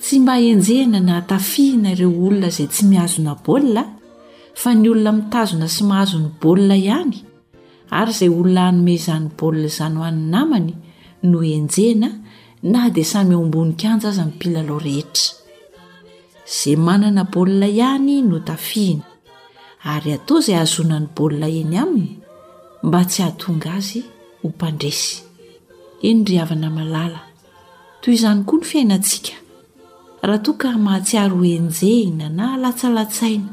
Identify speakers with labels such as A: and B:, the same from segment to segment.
A: Tsy mba henjehina na tafihina ireo olona izay tsy mihazona baolina fa ny olona mitazona sy mahazo ny baolina ihany ary izay olona hanome izany baolina izany ho an'ny namany no henjehina na dia samy eo ambony kianja aza ny mpilalao rehetra. Izay manana baolina ihany no tafihina ary atao izay hahazoana ny baolina eny aminy mba tsy hahatonga azy ho mpandresy. Eny ry havana malala. Toy izany koa ny fiainantsika. Raha toa ka mahatsiaro ho enjehina na alatsalatsaina,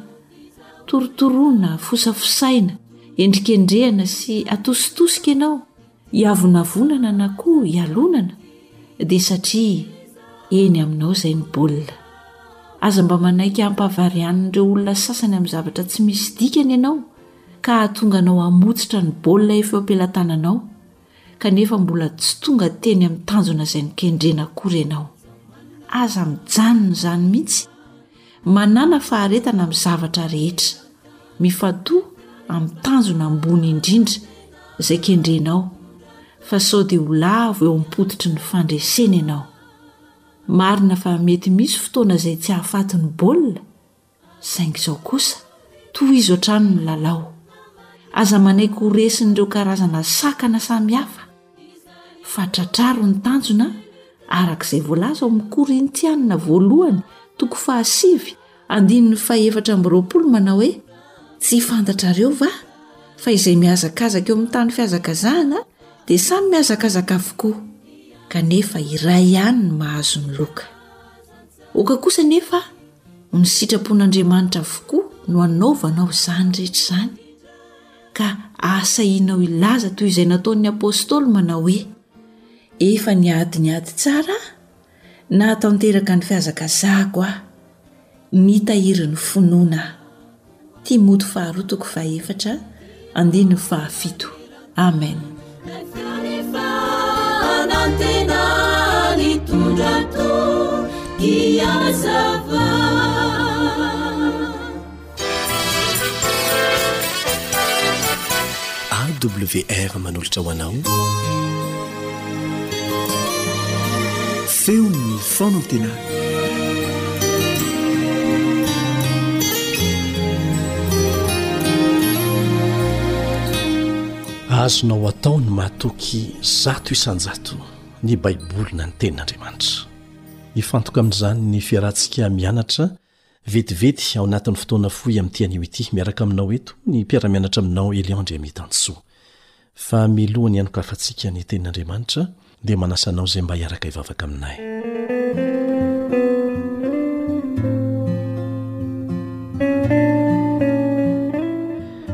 A: torotoroana, fosafosaina, endrikendrehana sy atositosika ianao, iavonavonana na koa ialonana, dia satria eny aminao izay ny baolina. Aza mba manaiky hampavarian'ireo olona sasany amin'ny zavatra tsy misy dikany ianao ka hahatonga anao hamotsitra ny baolina efa eo am-pelatananao. kanefa mbola tsy tonga teny amin'ny tanjona izay nokendrena akory ianao. Aza mijanona izany mihitsy. Manàna faharetana amin'ny zavatra rehetra. Mifantoha amin'ny tanjona ambony indrindra izay kendrenao, fa sao dia ho lavo eo am-pototry ny fandresena ianao. Marina fa mety misy fotoana izay tsy hahafaty ny baolina, Saingy izao kosa, tohizo hatrany ny lalao. Aza manaiky ho resin'ireo karazana sakana samihafa, fa tratraro ny tanjona, araka izay voalaza ao amin'ny Korintiana voalohany toko fahasivy andininy fahefatra amby roapolo manao hoe, Tsy fantatrareo va fa izay mihazakazaka eo amin'ny tany fihazakazahana dia samy mihazakazaka avokoa, kanefa iray ihany ny mahazo ny loka. Oka kosa anefa, Ny sitrapon'Andriamanitra avokoa no anaovanao izany rehetra izany, ka ahasahianao hilaza toy izay nataon'ny Apôstôly manao hoe, Efa niady ny ady tsara aho, nahatanteraka ny fihazakazahako aho, nitahiry ny finoana aho. Timoty faharoa toko fahefatra andininy fahafito. Amen.
B: Rehefa nanantena ny tondra-toa ny hazava.
C: AWR manolotra ho anao feon'ny fanantenana. azonao atao ny matoky zato isanjato ny baiboly na ny tenin'andriamanitra hifantoka amin'izany ny fiarantsika mianatra Vetivety, ao anatin'ny fotoana fohy amin'ity anio ity, miaraka aminao eto ny mpiara-mianatra aminao Elion Andriamitansoa. Fa milohan'ny hanokafantsika ny Tenin'Andriamanitra, dia manasa anao izay mba hiaraka hivavaka aminay.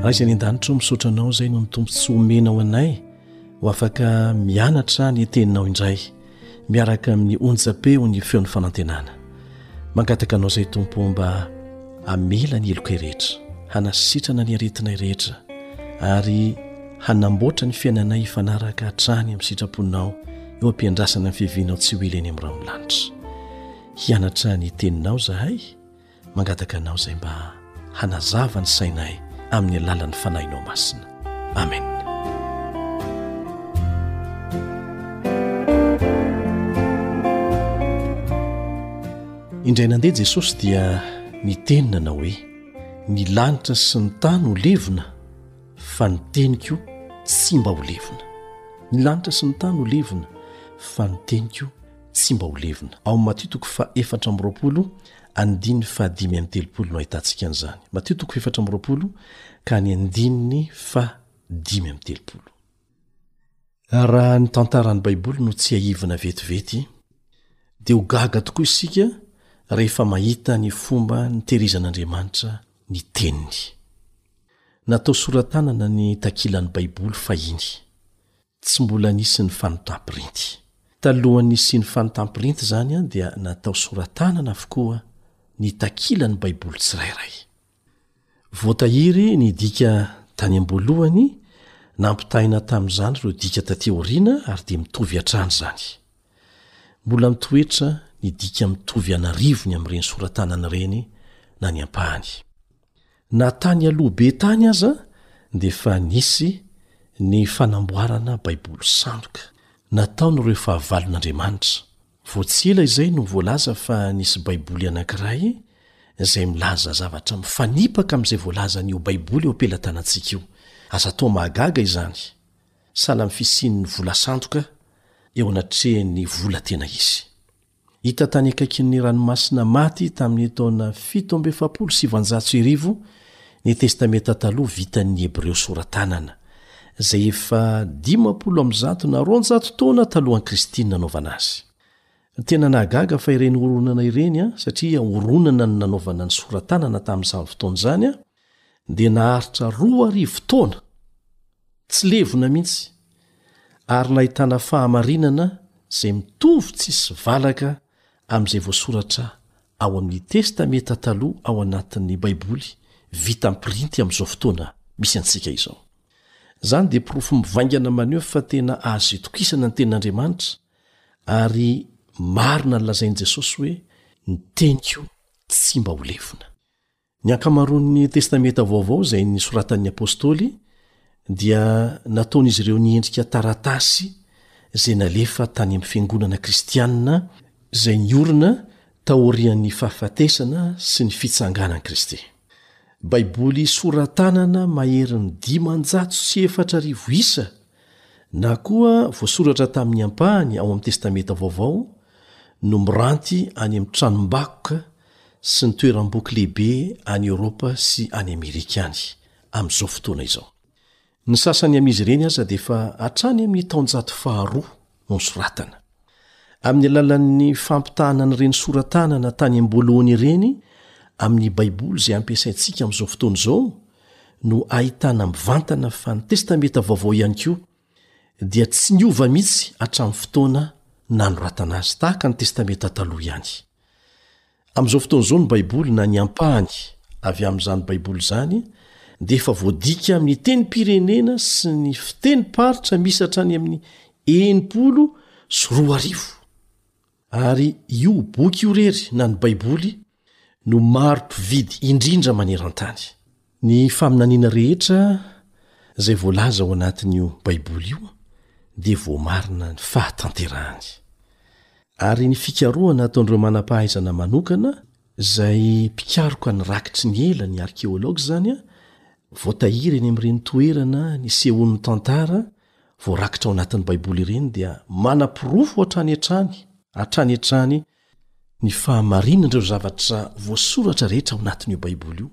C: Ray izay any an-danitra, misaotra anao izay noho ny tombontsoa omenao anay ho afaka mianatra ny Teninao indray. miaraka amin'ny onjapeo ny feon'ny fanantenana mangataka anao izay tompo mba amela ny elokay rehetra hanasitrana ny aretinay rehetra ary hanamboatra ny fiainanay hifanaraka hatrany amin'ny sitraponao eo am-piandrasana ny fiavianao tsy ho ela eny amin'ny ranon'ny lanitra hianatra ny teninao zahay Mangataka anao izay mba hanazava ny sainay amin'ny alalan'ny fanahinao masina. Amen. Indray nandeha Jesosy dia niteny nanao hoe ny lanitra sy ny tany ho levona fa ny teniko tsy mba ho levona. Ny lanitra sy ny tany ho levona fa ny teniko tsy mba ho levona. Ao amin'ny Matio toko faha efatra amby roapolo Andininy faha dimy amby telopolo no ahitantsika an'izany. Matio toko efatra amby roapolo ka any andininy faha dimy amby telopolo. Raha ny tantaran'ny Baiboly no tsiahivina vetivety, dia ho gaga tokoa isika rehefa mahita ny fomba nitehirizan'Andriamanitra ny Teniny. Natao sora-tanana ny takilan'ny Baiboly fahiny. Tsy mbola nisy ny fanontam-pirinty. Talohan'ny nisian'ny fanontam-pirinty izany dia natao sora-tanana avokoa ny takilan'ny Baiboly tsirairay. Voatahiry ny dika tany am-boalohany, nampitahaina tamin'izany ireo dika tatỳ aoriana ary dia mitovy hatrany izany. Mbola mitoetra ny dika mitovy an'arivony amin'ireny sora-tanana ireny na ny ampahany. Na tany aloha be tany aza dia efa nisy ny fanamboarana Baiboly sandoka nataon'ireo fahavalon'Andriamanitra. Vao tsy ela izay no voalaza fa nisy Baiboly anankiray izay milaza zavatra mifanipaka amin'izay voalazany io Baiboly eo am-pelatanantsika io. Aza atao mahagaga izany. Sahala amin'ny fisian'ny vola sandoka eo anatrehan'ny vola tena izy. Hita tany akaikin'ny Ranomasina Maty tamin'ny taona fito amby efapolo sy sivanjato sy arivo ny Testamenta Taloha vitan'ny Hebreo sora-tanana, izay efa dimampolo amby zato na roanjato taona talohan'i Kristy no nanaovana azy. Tena nahagaga fa ireny horonana ireny, satria horonana no nanaovana ny sora-tanana tamin'izany fotoana izany, dia naharitra roa arivo taona tsy levona mihitsy ary nahitana fahamarinana izay mitovy tsisy valaka amin'izay voasoratra ao amin'ny Testameta Taloha ao anatin'ny Baiboly vita am-pirinty amin'izao fotoana misy antsika izao. Izany dia porofo mivaingana maneho fa tena azo itokisana ny Tenin'Andriamanitra ary marina ny lazain'i Jesosy hoe, Ny teniko tsy mba ho levona. Ny ankamaroan'ny Testamenta Vaovao izay nosoratan'ny apostoly dia nataon'izy ireo niendrika taratasy izay nalefa tany amin'ny fiangonana kristianina izay niorina taorian'ny fahafatesana sy ny fitsanganan'i Kristy. Baiboly sora-tanana maherin'ny dimanjato sy efatra arivo isa na koa voasoratra tamin'ny ampahany ao amin'ny Testamenta Vaovao no miranty any amin'ny tranombakoka sy ny toeram-boky lehibe any Eoropa sy any Amerika any amin'izao fotoana izao. Ny sasany amin'izy ireny aza dia efa hatrany amin'ny taonjato faharoa no nosoratana. Amin'ny alalan'ny fampitahana an'ireny sora-tanana tany am-boalohany ireny amin'ny Baiboly izay ampiasaintsika amin'izao fotoana izao no ahitana mivantana fa ny Testamenta Vaovao ihany koa dia tsy niova mihitsy hatramin'ny fotoana nanoratana azy, tahaka ny Testamenta Taloha ihany. Amin'izao fotoana izao ny Baiboly, na ny ampahany avy amin'izany Baiboly izany, dia efa voadika amin'ny tenim-pirenena sy ny fitenim-paritra misy hatrany amin'ny enimpolo sy roa arivo. Ary io boky io rery na ny Baiboly no maro mpividy indrindra maneran-tany. Ny faminaniana rehetra izay voalaza ao anatin'io Baiboly io dia voamarina ny fahatanterahany. Ary ny fikarohana ataon'ireo manam-pahaizana manokana, izay mpikaroka ny rakitry ny ela, ny arkeology izany, voatahiry eny amin'ireny toerana nisehoan'ny tantara voarakitra ao anatin'ny Baiboly ireny dia manaporofo hatrany hatrany hatrany hatrany ny fahamarinan'ireo zavatra voasoratra rehetra ao anatin'io Baiboly io,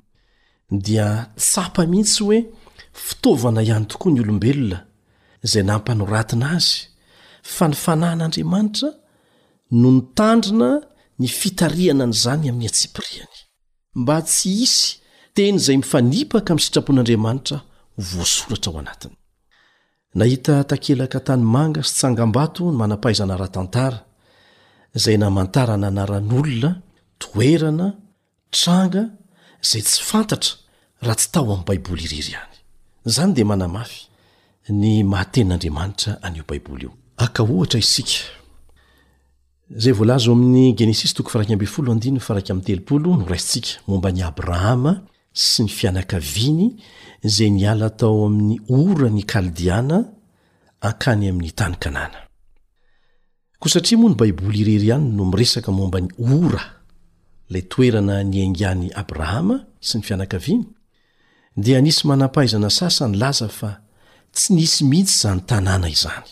C: dia tsapa mihitsy hoe fitaovana ihany tokoa ny olombelona izay nampanoratina azy, fa ny fanahin'Andriamanitra no nitandrina ny fitarihana an'izany amin'ny antsipiriany. mba tsy hisy teny izay mifanipaka amin'ny sitrapon'Andriamanitra ho voasoratra ao anatiny. Nahita takelaka tanimanga sy tsangambato ny manam-pahaizana ara-tantara, izay namantarana anaran'olona, toerana, tranga, izay tsy fantatra raha tsy tao amin'ny Baiboly irery ihany. Izany dia manamafy ny maha-Tenin'Andriamanitra an'io Baiboly io. Aka ohatra isika. Izay voalaza ao amin' ny Genesisy toko faharaika ambin'ny folo andininy faharaika amin'ny telopolo no raisintsika, momba an' i Abrahama sy ny fianakaviany izay niala tao amin' ny oran' i Kaldiana hankany amin' ny tany Kanana. Koa satria moa ny Baiboly irery ihany no miresaka momba an' i Ora, ilay toerana niaingan' i Abrahama sy ny fianakaviany, dia nisy manam-pahaizana sasany nilaza fa tsy nisy mihitsy izany tanàna izany.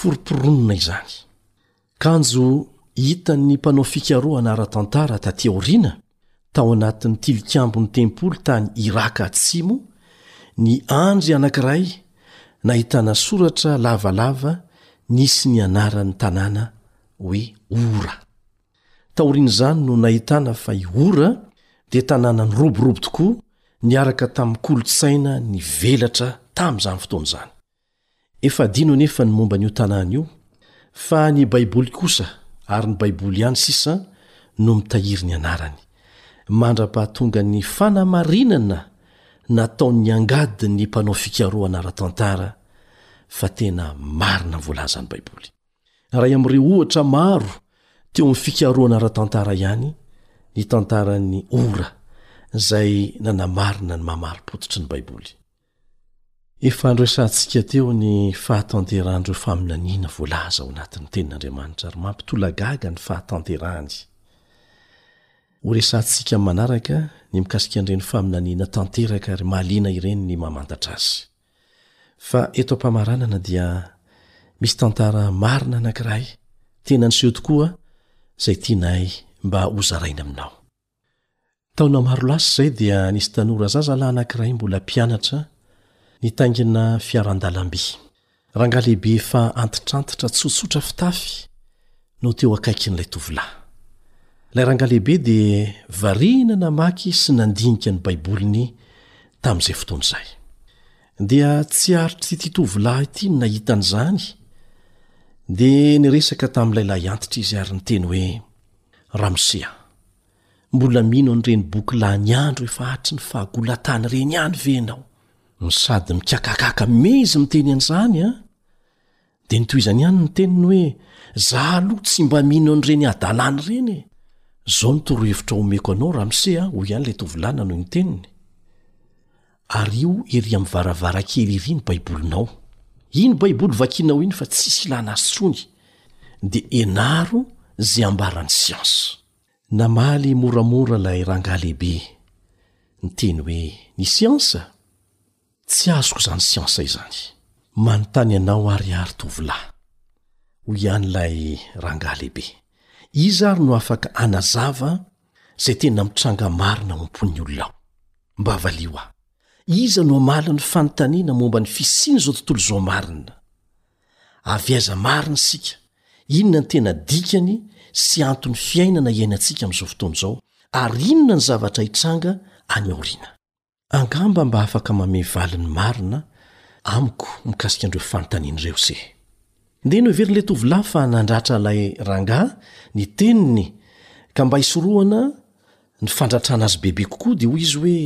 C: Foroporonina izany. Kanjo hitan'ny mpanao fikarohana ara-tantara taty aoriana, tao anatin'ny tilikambon'ny tempoly tany Iràka Atsimo, ny andry anankiray nahitana soratra lavalava nisy ny anaran'ny tanàna hoe Ora. Taorian'izany no nahitana fa i Ora dia tanàna niroborobo tokoa niaraka tamin'ny kolontsaina nivelatra tamin'izany fotoana izany. Efa adino anefa ny momba an'io tanàna io, fa ny Baiboly kosa, ary ny Baiboly ihany sisa, no mitahiry ny anarany. Mandra-pahatongan'ny fanamarinana nataon'ny angadin'ny mpanao fikarohana ara-tantara, fa tena marina ny voalazan'ny Baiboly. Iray amin'ireo ohatra maro teo amin'ny fikarohana ara-tantara ihany ny tantaran'ny ora, izay nanamarina ny mamari-pototry ny Baiboly. Efa noresahantsika teo ny fahatanterahan'ireo faminaniana voalaza ao anatin'ny Tenin'Andriamanitra ary mampitolagaga ny fahatanterahany. Horesahantsika amin'ny manaraka ny mikasika an'ireny faminaniana tanteraka ary mahaliana ireny ny mamantatra azy. Fa eto am-pamaranana dia misy tantara marina anankiray tena niseho tokoa izay tianay mba hozaraina aminao. Taona maro lasa izay dia nisy tanora zaza lahy anankiray mbola mpianatra nitaingina fiaran-dalamby. Rangahy lehibe efa antitrantitra tsotsotra fitafy no teo akaikin'ilay tovolahy. Ilay rangahy lehibe dia variana namaky sy nandinika ny Baiboliny tamin'izay fotoana izay. Dia tsy aritr'ity tovolahy ity ny nahita an'izany, dia niresaka tamin'ilay lahy antitra izy ary niteny hoe, Ramose a! Mbola mino an'ireny boky lany andro efa hatry ny fahagolatana ireny ihany ve ianao? Ny sady mikakakaka me izy miteny an'izany an! Dia notohizany ihany ny teniny hoe, Za aloha tsy mba mino an'ireny hadalana ireny e! Izao ny torohevitra omeko anao Ramose a! hoy ihany ilay tovolahy nanohy ny teniny. Ary io ery amin'ny varavarankely ery ny Baibolinao. Iny Baiboly vakinao iny fa tsisy ilana azy intsony, dia ianaro izay ambaran'ny siansa. Namaly moramora ilay rangahy lehibe, niteny hoe, Ny siansa? Tsy azoko izany siansa izany. Manontany anao ary aho ry tovolahy, hoy ihany ilay rangahy lehibe, iza ary no afaka hanazava Zay tena mitranga marina ao am-pon'ny olona ao. Mba valio aho. Iza no hamala ny fanontaniana momba ny fisian'izao tontolo izao marina? Avy aiza marina isika? Inona ny tena dikany sy anton'ny fiainana iainantsika amin'izao fotoana izao ary inona ny zavatra hitranga any aoriana? Angamba mba afaka mamehy valiny marina amiko mikasika an'ireo fanontaniana ireo se. Nde noheverin'ilay tovolahy fa nandratra ilay rangahy ny teniny ka mba hisorohana ny fandratrana azy bebe kokoa dia hoy izy hoe,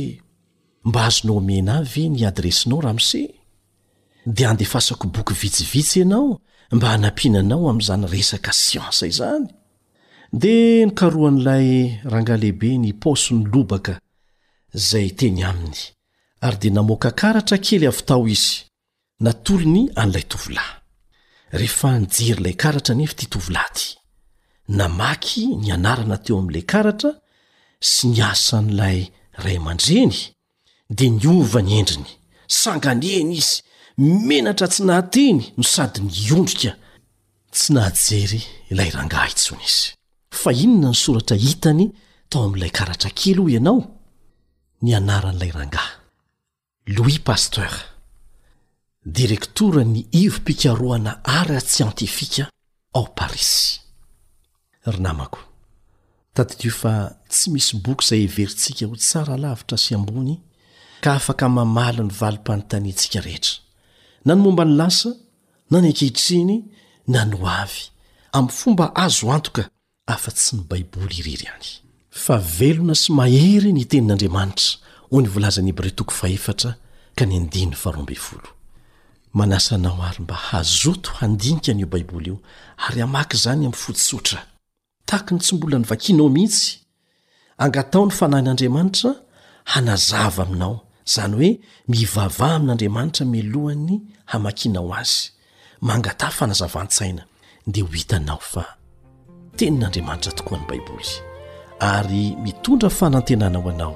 C: Mba azonao omena ahy ve ny adiresinao ramose? Dia andefasako boky vitsivitsy ianao mba hanampiana anao amin'izany resaka siansa izany. Dia nikarohan'ilay rangahy lehibe ny paosiny lobaka izay teny aminy, ary dia namoaka karatra kely avy tao izy, natolony an'ilay tovolahy. Rehefa nijery ilay karatra anefa ity tovolahy ity, namaky ny anarana teo amin'ilay karatra sy ny asan'ilay ray aman-dreny, dia niova ny endriny. Sanganehana izy, menatra tsy nahateny no sady niondrika. Tsy nahajery ilay rangahy intsony izy. Fa inona ny soratra hitany tao amin'ilay karatra kely hoy ianao? Ny anaran'ilay rangahy. Louis Pasteur. Direktoran'ny ivom-pikarohana ara-tsiantifika ao Parisy. Ry namako, tadidio fa tsy misy boky izay heverintsika ho tsara lavitra sy ambony ka afaka mamaly ny valim-panontaniantsika rehetra, na ny momba ny lasa, na ny ankehitriny na ny ho avy, amin'ny fomba azo antoka afa-tsy ny Baiboly irery ihany. Fa velona sy mahery ny Tenin'Andriamanitra, hoy ny volazan'ny Hebreo toko fahefatra ka ny andininy faharoa ambin'ny folo. Manasa anao àry mba hazoto handinika an'io Baiboly io ary hamaky izany amin'ny fo tsotra. Tahaky ny tsy mbola nivakianao mihitsy. Angataho ny Fanahin'Andriamanitra hanazava aminao, izany hoe mivavaha amin'Andriamanitra mialohan'ny hamakianao Azy. Mangataha fanazavan-tsaina, dia ho hitanao fa Tenin'Andriamanitra tokoa ny Baiboly, ary mitondra
D: fanantenana
E: ho
F: anao.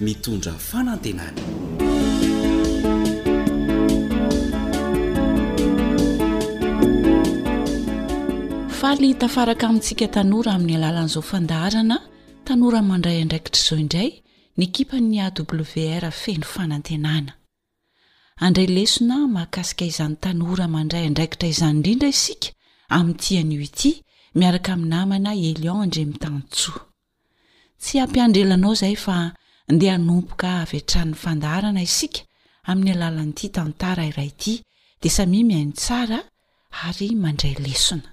G: mitondra fanantenana.
F: Faly tafaraka amintsika tanora amin'ny alalan'izao fandaharana Tanora mandray andraikitra izao indray ny ekipan'ny AWR feno fanantenana. Andray lesona mahakasika izany tanora mandray andraikitra izany indrindra isika amin'ity anio ity miaraka amin'ny namana Elion Andriamitanintsoa. Tsy hampiandry ela anao izay fa ndeha hanomboka avy hatrany ny fandaharana isika amin'ny alalan'ity tantara iray ity dia samia mihaino tsara ary mandray lesona.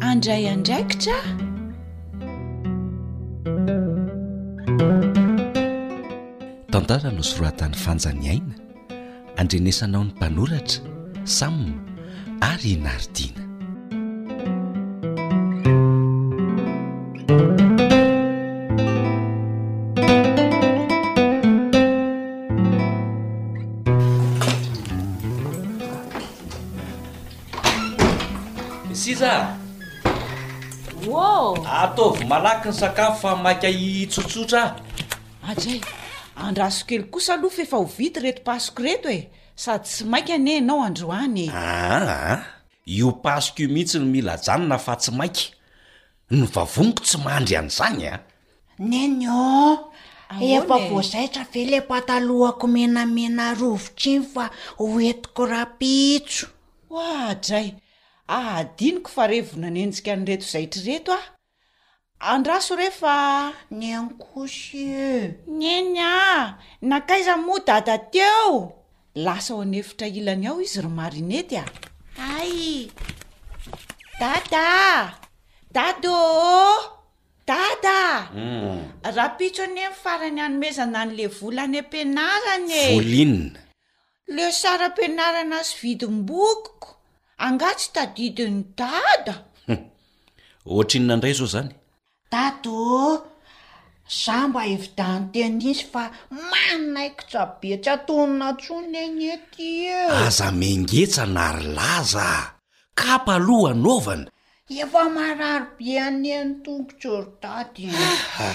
A: Handray
G: andraikitra aho. Tantara nosoratan'i Fanja Niaina, andrenesanao ny mpanoratra, Sam ary i Nardina.
A: Sisa a! Wow!
G: Ataovy malaky ny sakafo fa maika hitsotsotra
A: ah! Ajay, andraso kely kosa aloha f'efa ho vita ireto pasoko ireto e! Sady tsy maika anie ianao androany e!
G: Aa! Io pasoko io mihitsy no mila ajanona fa tsy maika! Ny vavoniko tsy mandry an'izany an!
H: Neny
A: ô,
H: efa voazaitra ve le patalohako menamena rovitra iny fa hoentiko rapitso?
A: Oadray, adinoko fa re vao nanenjika an'ireto zaitra ireto aho. Andraso re
H: fa. Neny kosa e.
A: Neny a, nankaiza moa dada teo? Lasa ao an'efitra ilany ao izy ry Marinette a. Hay! Dada! Dada ô! Dada a! Rahampitso anie ny farany hanomezana an'le vola any am-pianarana e!
G: Vola
A: inona? Le saram-pianarana sy vidim-bokiko, angaha tsy tadidin'i Dada?
G: Ohatrinona indray izao izany?
H: Dada ô! Za mba evidente an'isy fa manaikitra be tsy ataonona tsony anie ty e!
G: Aza mengetsa na ry laza a! Kapa aloha anaovana.
H: Efa marary be anie ny tongotr'o ry Dada e!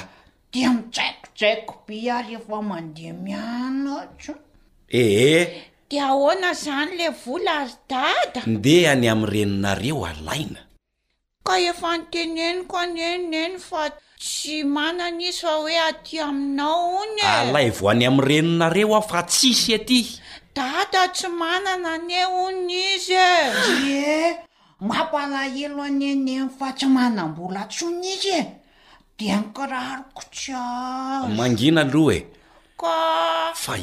H: Dia mijaikojaiko be ary efa mandeha mianatra.
G: Ee!
A: Dia ahoana izany ilay vola ry Dada?
G: Ndeha any amin'ny reninareo alaina.
A: Ka efa niteneniko anie Neny fa tsy manana izy fa hoe aty aminao hono e!
G: Alaivo any amin'ny reninareo aho fa tsisy ety!
A: Dada tsy manana anie hono izy e!
H: Ie, mampalahelo anie Neny fa tsy manam-bola intsony izy e! Dia ny kiraroko tsy azo!
G: Mangina aloha e!
A: Ka.
G: Fa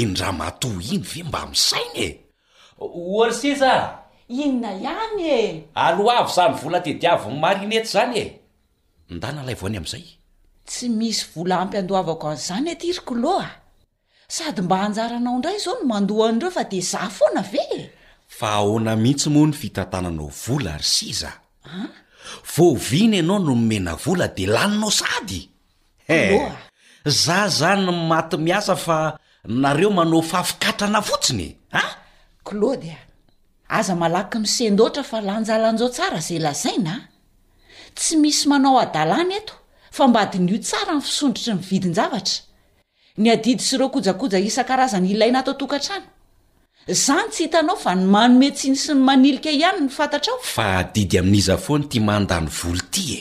G: iny ramatoa iny ve mba misaina e! Ory sisa a!
A: Inona ihany e!
G: Aloavo izany vola tediavin'ny marionety izany e! Ndà nalaivo any amin'izay.
A: Tsy misy vola ampy andoavako an'izany aty ry Kolo a! Sady mba anjaranao indray izao no mandoa an'ireo fa dia izaho foana ve e!
G: Fa ahoana mihitsy moa ny fitantananao vola ry sisa a! Vao vina ianao no nomena vola dia laninao sady!
A: Eeh!
G: Za zany maty miasa fa nareo manao fafikatrana fotsiny e! Ah!
A: Claude a! Aza malaky misendoatra fa lanjalanjao tsara izay lazaina a! Tsy misy manao hadalana eto fa mba diniho tsara ny fisondrotry ny vidin-javatra, ny adidy sy ireo kojakoja isan-karazany ilaina ato an-tokantrano. Zany tsy hitanao fa ny manome tsiny sy ny manilika ihany no fantatrao.
G: Fa adidy amin'iza foana ity mandany vola ity e!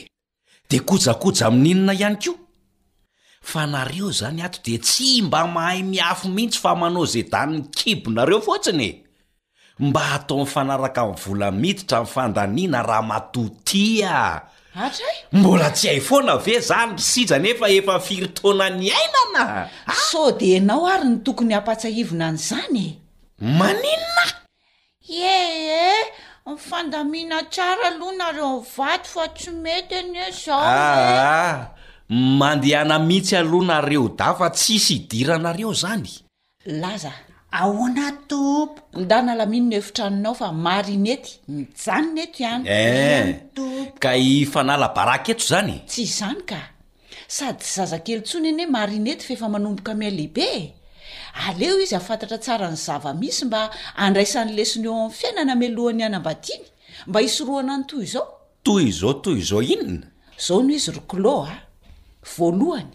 G: De kojakoja amin'inona ihany koa? Fa nareo zany ato de tsy mba mahay miafo mintsy fa manao ze danin'ny kibo nareo fotsiny e! Mba atao mifanaraka amin'ny vola miditra ny fandaniana ramatoa tia
A: a! Atra e!
G: Mbola tsy hay foana ve zany ry sija nefa efa firy taona niainana
A: a! Sao de enao ary no tokony hampatsahivina an'izany e!
G: Maninona?
A: Iee ee, mifandamina tsara aloha nareo ny vato fa tsy mety anie zao ee.
G: Aa, mandehana mihitsy aloha nareo dahy fa tsisy hidiranareo zany.
A: Laza,
H: ahoana tompoko?
A: Ndà nalamino ny efitranonao fa marinety mijanona eto ihany.
G: Ee, ka hifanala baraka eto zany e?
A: Tsy izany ka, Sady tsy zazakely intsony anie Marinette fa efa manomboka mihalehibe e! Aleo izy hafantatra tsara ny zava-misy mba handraisany lesona eo amin'ny fiainana mialohan'ny hanambadiany mba hisorohana ny toy izao.
G: Toy izao toy izao inona?
A: Izao no izy ry Klo a! Voalohany,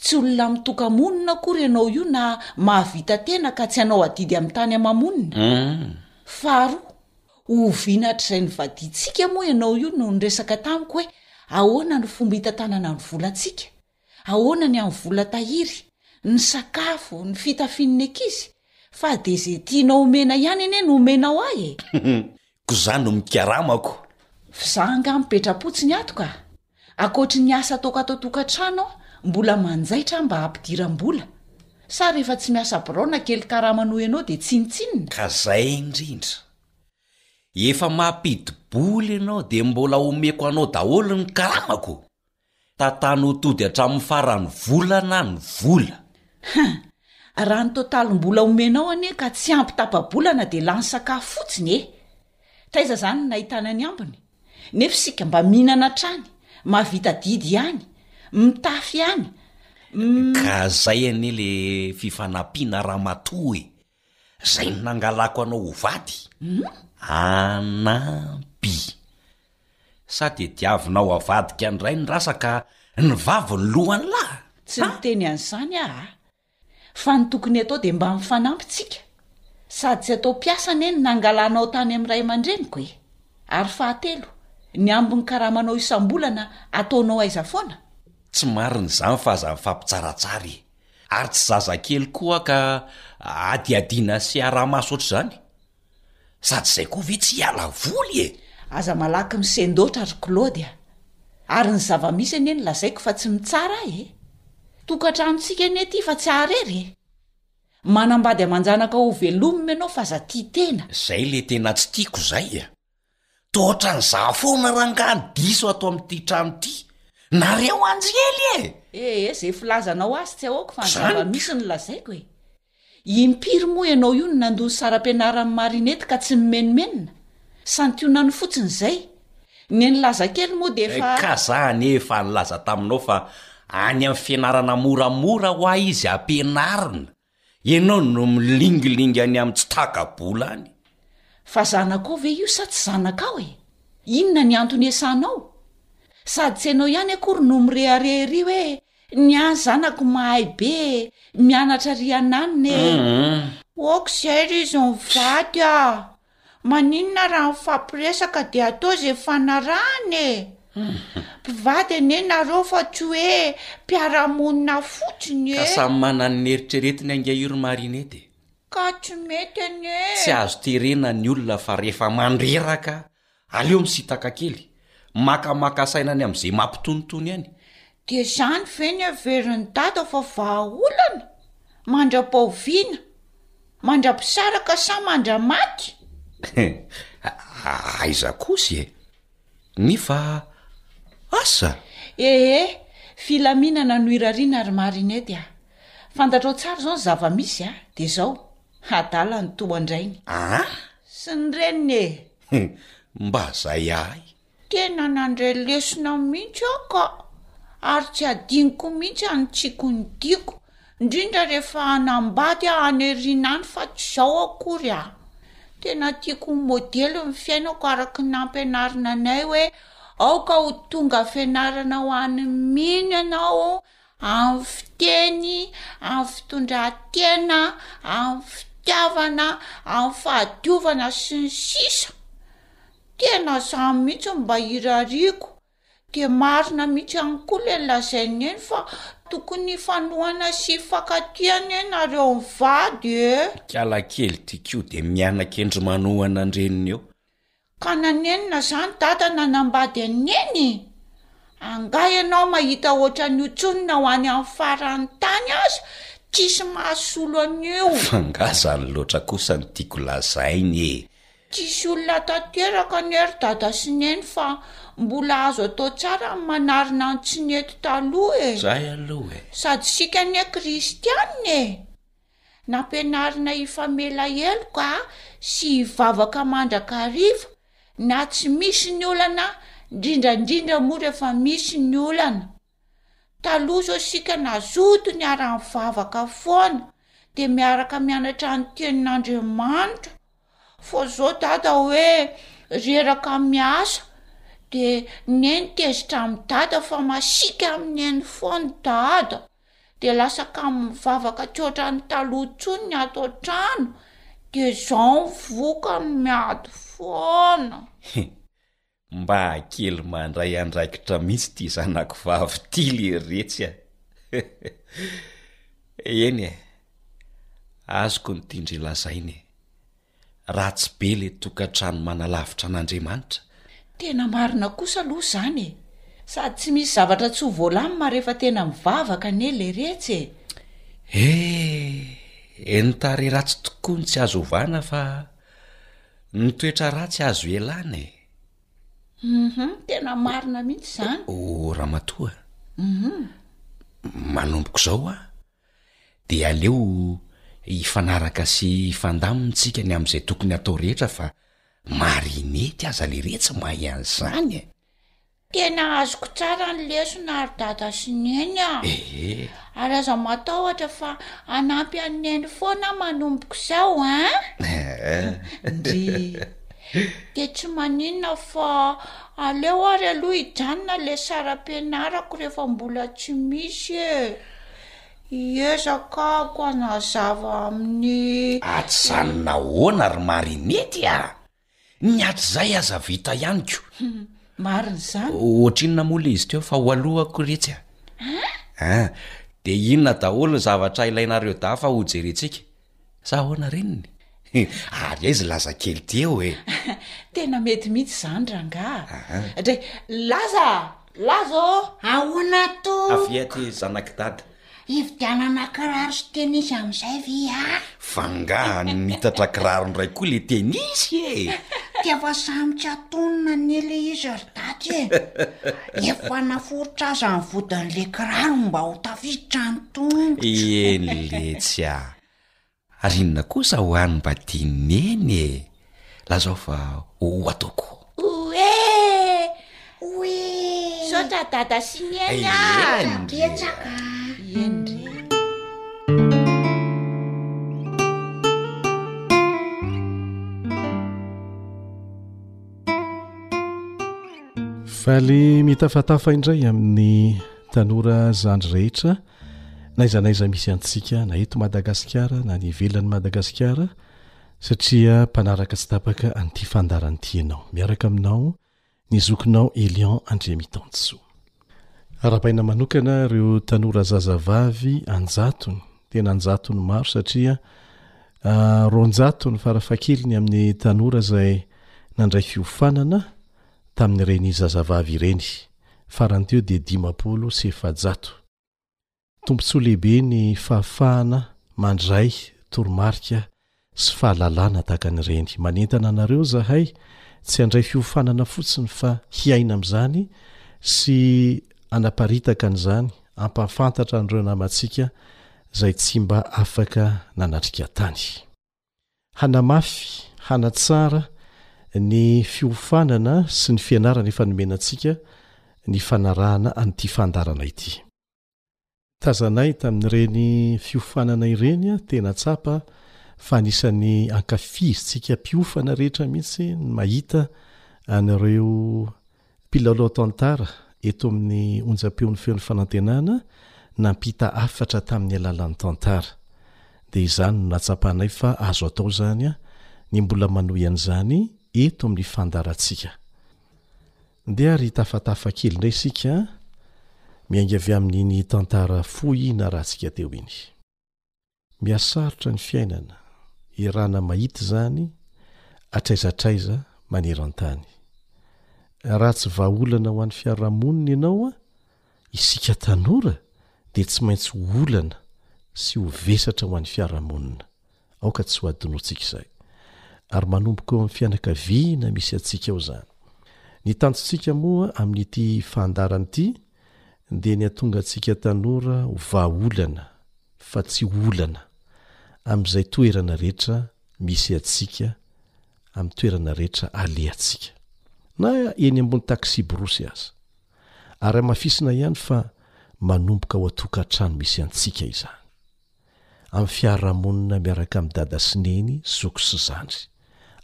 A: tsy olona mitoka-monina akory ianao io na mahavita tena ka tsy hanao adidy amin'ny tany ama-monina. Faharoa, Oviana hatrizay nivadiantsika moa ianao io no niresaka tamiko hoe ahoana no fomba hitantanana ny volantsika? Ahoana ny amin'ny vola tahiry, ny sakafo, ny fitafian'ny ankizy? Fa dia izay tianao omena ihany anie no omenao ahy e!
G: Koa izaho no mikaramako.
A: F'izaho angaha mipetra-po tsy niato ka! Ankoatry ny asa ataoko ato an-tokantrano aho mbola manjaitra mba hampidiram-bola. Sa rehefa tsy miasa birao na kely karama noho ianao dia tsinontsinona?
G: Ka izay indrindra. Efa mampidi-bola ianao dia mbola omeko anao daholo ny karamako. Tantano ho tody hatramin'ny faran'ny volana ny vola. Hum!
I: Raha ny totalim-bola omenao anie ka tsy ampy tapa-bolana dia lany sakafo fotsiny e! Taiza izany no nahitana ny ambiny? nefa isika mba mihinana hatrany, mahavita didy ihany, mitafy ihany, m-.
G: Ka zay anie le fifanampiana ramatoa e! Zay no nangalako anao ho vady? Anampy! Sa de diavinao avadika ndray ny rasa ka ny vavy no lohan'lah?
I: Tsy niteny an'izany aho a! Fa ny tokony atao dia mba mifanampy tsika, sady tsy atao mpiasa anie ny nangalanao tany amin'ny ray aman-dreniko e! Ary fahatelo, ny ambin'ny karamanao isam-bolana ataonao aiza foana?
G: Tsy marina izany fa aza mifampitsaratsara e! Ary tsy zazakely koa ka adihadiana sy araha-maso ohatr'izany? Sady izay koa ve tsy hiala voly e!
I: Aza malaky misendoatra ry Claude a! Ary ny zava-misy anie no lazaiko fa tsy mitsara ahy e! Tokantranontsika anie ity fa tsy haharery e! Manambady aman-janaka hovelomy ianao f'aza tia tena.
G: Zay le tena tsy tiako zay a! Toa ohatran'izaho foana rangahy no diso ato amin'ity trano ity. Nareo anjely e!
I: Ee, izay filazanao azy tsy ahoako fa ny zava-misy no lazaiko e! Impiry moa ianao io no nandoa ny saram-pianaran'i Marinette ka tsy nimenomenona? Santionany fotsiny izay. Ny an'i Lazakely moa dia efa.
G: Ka za anie efa nilaza taminao fa any amin'ny fianarana moramora hoa izy ampianarina. Ianao no milingilingy any amin'ny tsy taka-bola any.
I: Fa zanakao ve io sa tsy zanakao e? Inona ny antony esanao? Sady tsy ianao ihany akory no mirehareha ery hoe ny ahy zanako mahay be e, mianatra ry ananina e.
A: Aoka izay ry izy mivady a! Maninona raha mifampiresaka dia atao izay fanarahana e! Mpivady anie nareo fa tsy hoe mpiara-monina fotsiny e!
G: Ka samy manana ny eritreretiny ange io ry Marinette e!
A: Ka tsy mety anie e!
G: Tsy azo terena ny olona fa rehefa mandreraka Aleo misitaka kely, makamaka saina any amin'izay mampitonitony any.
A: Dia izany ve ny heverin'i Dada fa vahaolana? Mandra-pahoviana? Mandra-pisaraka sa mandra-maty?
G: Aiza kosa e! Ny fa asa?
I: Ee, filaminana no irariana ry Marinette a! Fantatrao tsara izao ny zava-misy a! Dia izao, adala ny tohan-drainy.
G: An?
A: Sy ny reniny e!
G: Hum, mba zay ahy.
A: Tena nandray lesona mihitsy aho ka! Ary tsy hadinoko mihitsy any Tsiko ny diako, ndrindra rehefa hanambady aho any aoriana any fa tsy zao akory a! Tena tiako ho modely ny fiainako araka ny nampianarina anay hoe aoka ho tonga fianarana ho an'ny mino ianao amin'ny fiteny, amin'ny fitondran-tena, amin'ny fitiavana, amin'ny fahadiovana sy ny sisa Tena za mihitsy no mba irariako Dia marina mihitsy ihany koa le lazain'i Neny fa tokony hifanohana sy hifankatia anie nareo mivady eh!
G: Kialakely ty ko de mianakendry manohana andreniny eo.
A: Ka nanenina zany dada nanambady an'i neny? Angaha ianao mahita ohatran'io tsony na ho any amin'ny faran'ny tany aza tsisy mahasolo an'io.
G: F'angaha zany loatra kosa no tiako lazainy e!
A: Tsisy olona tanteraka anie ry dada sy neny fa mbola azo atao tsara ny manarina ny tsy nety taloha e!
G: Zay aloha e!
A: Sady isika anie kristianina e! Nampianarina hifamela heloka sy hivavaka mandrakariva na tsy misy ny olana, indrindra indrindra moa rehefa misy ny olana. Taloha izao isika nazoto niara-nivavaka foana dia miaraka mianatra ny tenin'Andriamanitra fa izao dada hoe reraka miasa dia neny tezitra amin'i dada fa masiaka amin'iny foana dada. Dia lasa kamo mivavaka tsy ohatran'ny taloha intsony ny ato an-trano, dia izaho ny vokany miady foana.
G: Heh, mba kely mandray andraikitra mihitsy ity zanako vavy ity leretsy a! Eny e, azoko ny tian-dry lazaina e! Ratsy be le tokantrano manalavitra an'Andriamanitra.
I: Tena marina kosa aloha izany e! Sady tsy misy zavatra tsy ho voalamina rehefa tena mivavaka anie leretsy e!
G: He! Ny tarehy ratsy tokoa no tsy azo ovana fa ny toetra ratsy azo ialana e!
A: Hum! Tena marina mihitsy izany!
G: O Ramatoa! Hum! Manomboka izao aho! Dia aleo hifanaraka sy hifandamina tsika ny amin'izay tokony atao rehetra fa marinette aza leree tsy mahay an'izany e!
A: Tena azoko tsara ny lesona ry dada sy neny a!
G: Ee.
A: Ary aza matahotra fa hanampy an'i neny foana aho manomboka izao an! Ndrii. Dia tsy maninona fa aleo ary aloha hijanona ilay saram-pianarako rehefa mbola tsy misy e! Hiezaka aho hanazava
G: amin'ny. Ajanona ahoana ry Marinette a! Ny hatrizay aza vita ihany ko!
A: Marina izany.
G: Ohatrinona moa ilay izy teo fa ho alohako iretsy a! An! Dia inona daholo ny zavatra ilainareo dahy fa hojerentsika? Sa ahoana reniny? Ary aiza laza kely ty eo e!
A: Tena mety mihitsy izany rangaha. Dray, laza! Laza ô!
H: Ahoana tompoko?
G: Avia aty zanak'i dada.
H: Hividianana kiraro sy tenisy amin'izay ve aho?
G: Fa angaha niitatra kiraro indray koa ilay tenisy e!
H: Dia efa samy tsy atonona anie ilay izy ry dada e! Efa naforitra aza ny vodin'le kiraro mba ho tafiditra ny tongotro.
G: Eny letsy a! Ary inona kosa ho any mba tian'i Neny e? Lazao fa ho ataoko.
A: Misaotra Dada sy Neny a!
G: Eny
A: ndry!
C: faly mitafatafa indray amin'ny tanora zandry rehetra na iza na iza misy antsika na eto madagasikara na ny ivelan'ny madagasikara satria mpanaraka tsy tapaka an'ity fandaran'ity ianao miaraka aminao ny zokinao elian andriamitansoa Arahabaina manokana ireo tanora zazavavy an-jatony, tena an-jatony maro satria roanjatony farafahakeliny amin'ny tanora izay nandray fiofanana tamin'ireny zazavavy ireny, farany teo dia dimampolo sy efajato. Tombontsoa lehibe ny fahafahana mandray toromarika sy fahalalana tahaka an'ireny. Manentana anareo izahay tsy handray fiofanana fotsiny fa hiaina amin'izany sy hanaparitaka an'izany hampahafantatra an'ireo namantsika izay tsy mba afaka nanatrika tany. Hanamafy, hanatsara ny fiofanana sy ny fianarana efa nomena antsika ny fanarahana an'ity fandaharana ity. Tazanay tamin'ireny fiofanana ireny tena tsapa fa anisan'ny ankafizintsika mpiofana rehetra mihitsy ny mahita an'ireo mpilalao tantara eto amin'ny onjam-peon'ny Feon'ny Fanantenana nampita hafatra tamin'ny alalan'ny tantara. Dia izany no nahatsapanay fa azo atao izany ny mbola manohy an'izany eto amin'ny fandaharantsika. Ndeha ary hitafatafa kely indray isika, miainga avy amin'iny tantara fohy narahantsika teo iny. Mihasarotra ny fiainana, erana mahita izany hatraiza hatraiza maneran-tany. Raha tsy vahaolana ho an'ny fiarahamonina ianao, isika tanora dia tsy maintsy ho olana sy ho vesatra ho an'ny fiarahamonina. Aoka tsy hohadinoantsika izay. Ary manomboka eo amin'ny fianakaviana misy antsika ao izany. Ny tanjontsika moa amin'ity fandaharana ity dia ny hatonga antsika tanora ho vahaolana fa tsy olana amin'izay toerana rehetra misy antsika, amin'ny toerana rehetra alehantsika. Na eny ambony taxi-brousse aza. Ary hamafisina ihany fa manomboka ao an-tokantrano misy antsika izany. Amin'ny fiarahamonina miaraka amin'i Dada sy Neny, zoky sy zandry.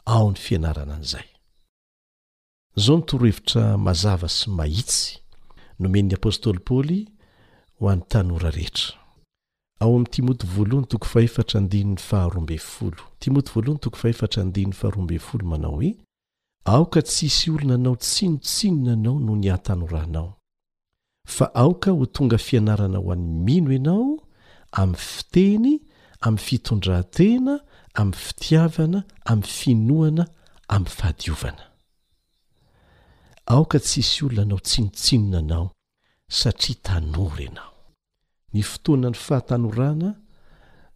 C: Ao ny fianarana an'izay. Izao ny torohevitra mazava sy mahitsy nomen'ny apostoly Paoly ho an'ny tanora rehetra. Ao amin'ny Timoty voalohany toko fahefatra andininy faharoa ambin'ny folo, Timoty voalohany toko fahefatra andininy faharoa ambin'ny folo manao hoe, Aoka tsy hisy olona hanao tsinontsinona anao noho ny hantanoranao. Fa aoka ho tonga fianarana ho an'ny mino ianao, amin'ny fiteny, amin'ny fitondran-tena, amin'ny fitiavana, amin'ny finoana, amin'ny fahadiovana. Aoka tsy hisy olona hanao tsinontsinona anao satria tanora ianao. Ny fotoanan'ny fahatanorana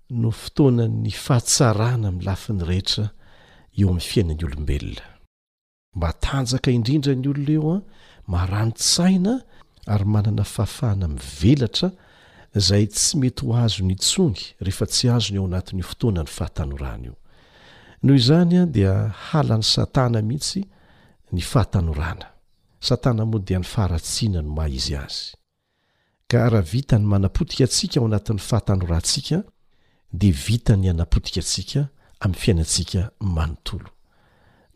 C: no fotoanan'ny fahatsarana amin'ny lafiny rehetra eo amin'ny fiainan'ny olombelona. Matanjaka indrindra ny olona eo an, marani-tsaina ary manana fahafahana mivelatra izay tsy mety ho azony intsony rehefa tsy azony ao anatin'io fotoanan'ny fahatanorana io. Noho izany dia halan'i Satana mihitsy ny fahatanorana. Satana moa dia ny faharatsiana no maha izy azy. Ka raha vita ny manapotika antsika ao anatin'ny fahatanorantsika dia vita ny hanapotika antsika amin'ny fiainantsika manontolo.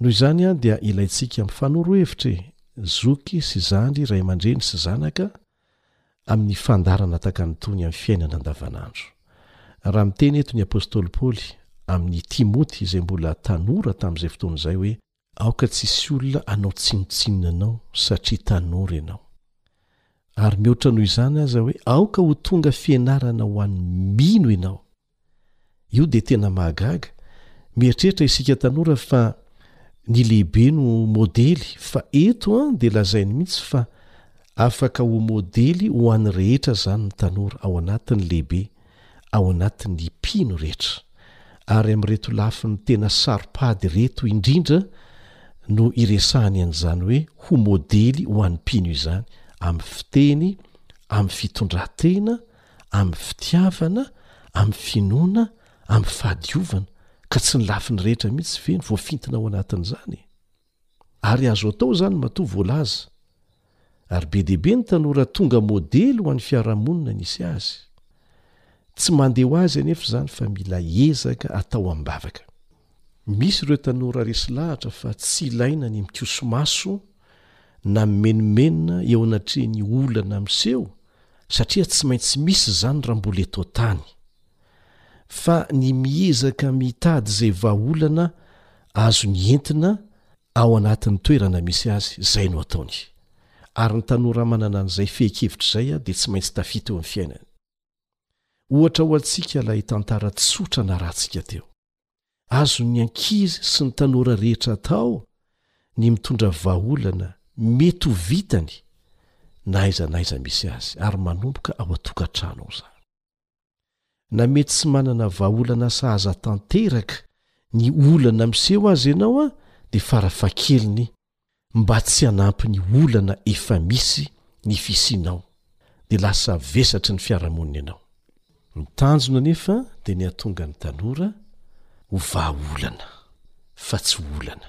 C: Noho izany dia ilaintsika mifanoro hevitra e! Zoky sy zandry, ray aman-dreny sy zanaka, amin'ny fandaharana takan'itony amin'ny fiainana andavanandro. Raha miteny eto ny apostoly Paoly amin'ny Timoty izay mbola tanora tamin'izay fotoana izay hoe. Aoka tsy hisy olona hanao tsinontsinona anao satria tanora ianao. Ary mihoatra noho izany aza hoe aoka ho tonga fianarana ho an'ny mino ianao. Io dia tena mahagaga, mieritreritra isika tanora fa ny lehibe no modely fa eto an dia lazainy mihitsy fa afaka ho modely ho an'ny rehetra izany ny tanora ao anatin'ny lehibe. ao anatin'ny mpino rehetra, ary amin'ireto lafiny tena saro-pady ireto indrindra no iresahany an'izany hoe ho modely ho an'ny mpino izany, amin'ny fiteny, amin'ny fitondran-tena, amin'ny fitiavana, amin'ny finoana, amin'ny fahadiovana, ka tsy ny lafiny rehetra mihitsy ve no voafintina ao anatin'izany? Ary azo atao izany matoa voalaza. Ary be dia be ny tanora tonga modely ho an'ny fiarahamonina nisy azy. Tsy mandeha ho azy anefa izany fa mila ezaka atao am-bavaka. Misy ireo tanora resy lahatra fa tsy ilaina ny mikoso-maso na mimenomenona eo anatrehan'ny olana miseho satria tsy maintsy misy izany raha mbola eto an-tany. fa ny miezaka mitady izay vahaolana azony entina ao anatin'ny toerana misy azy, izay no ataony. Ary ny tanora manana an'izay fehin-kevitra izay dia tsy maintsy tafita eo amin'ny fiainany. Ohatra ho antsika ilay tantara tsotra narahantsika teo. Azon'ny ankizy sy ny tanora rehetra atao ny mitondra vahaolana mety ho vitany na aiza na aiza misy azy, ary manomboka ao an-tokantrano ao izany. Na mety tsy manana vahaolana sahaza tanteraka ny olana miseho aza ianao dia farafahakeliny mba tsy hanampy ny olana efa misy ny fisianao dia lasa vesatry ny fiarahamonina ianao. Ny tanjona anefa dia ny hatonga ny tanora ho vahaolana fa tsy olana.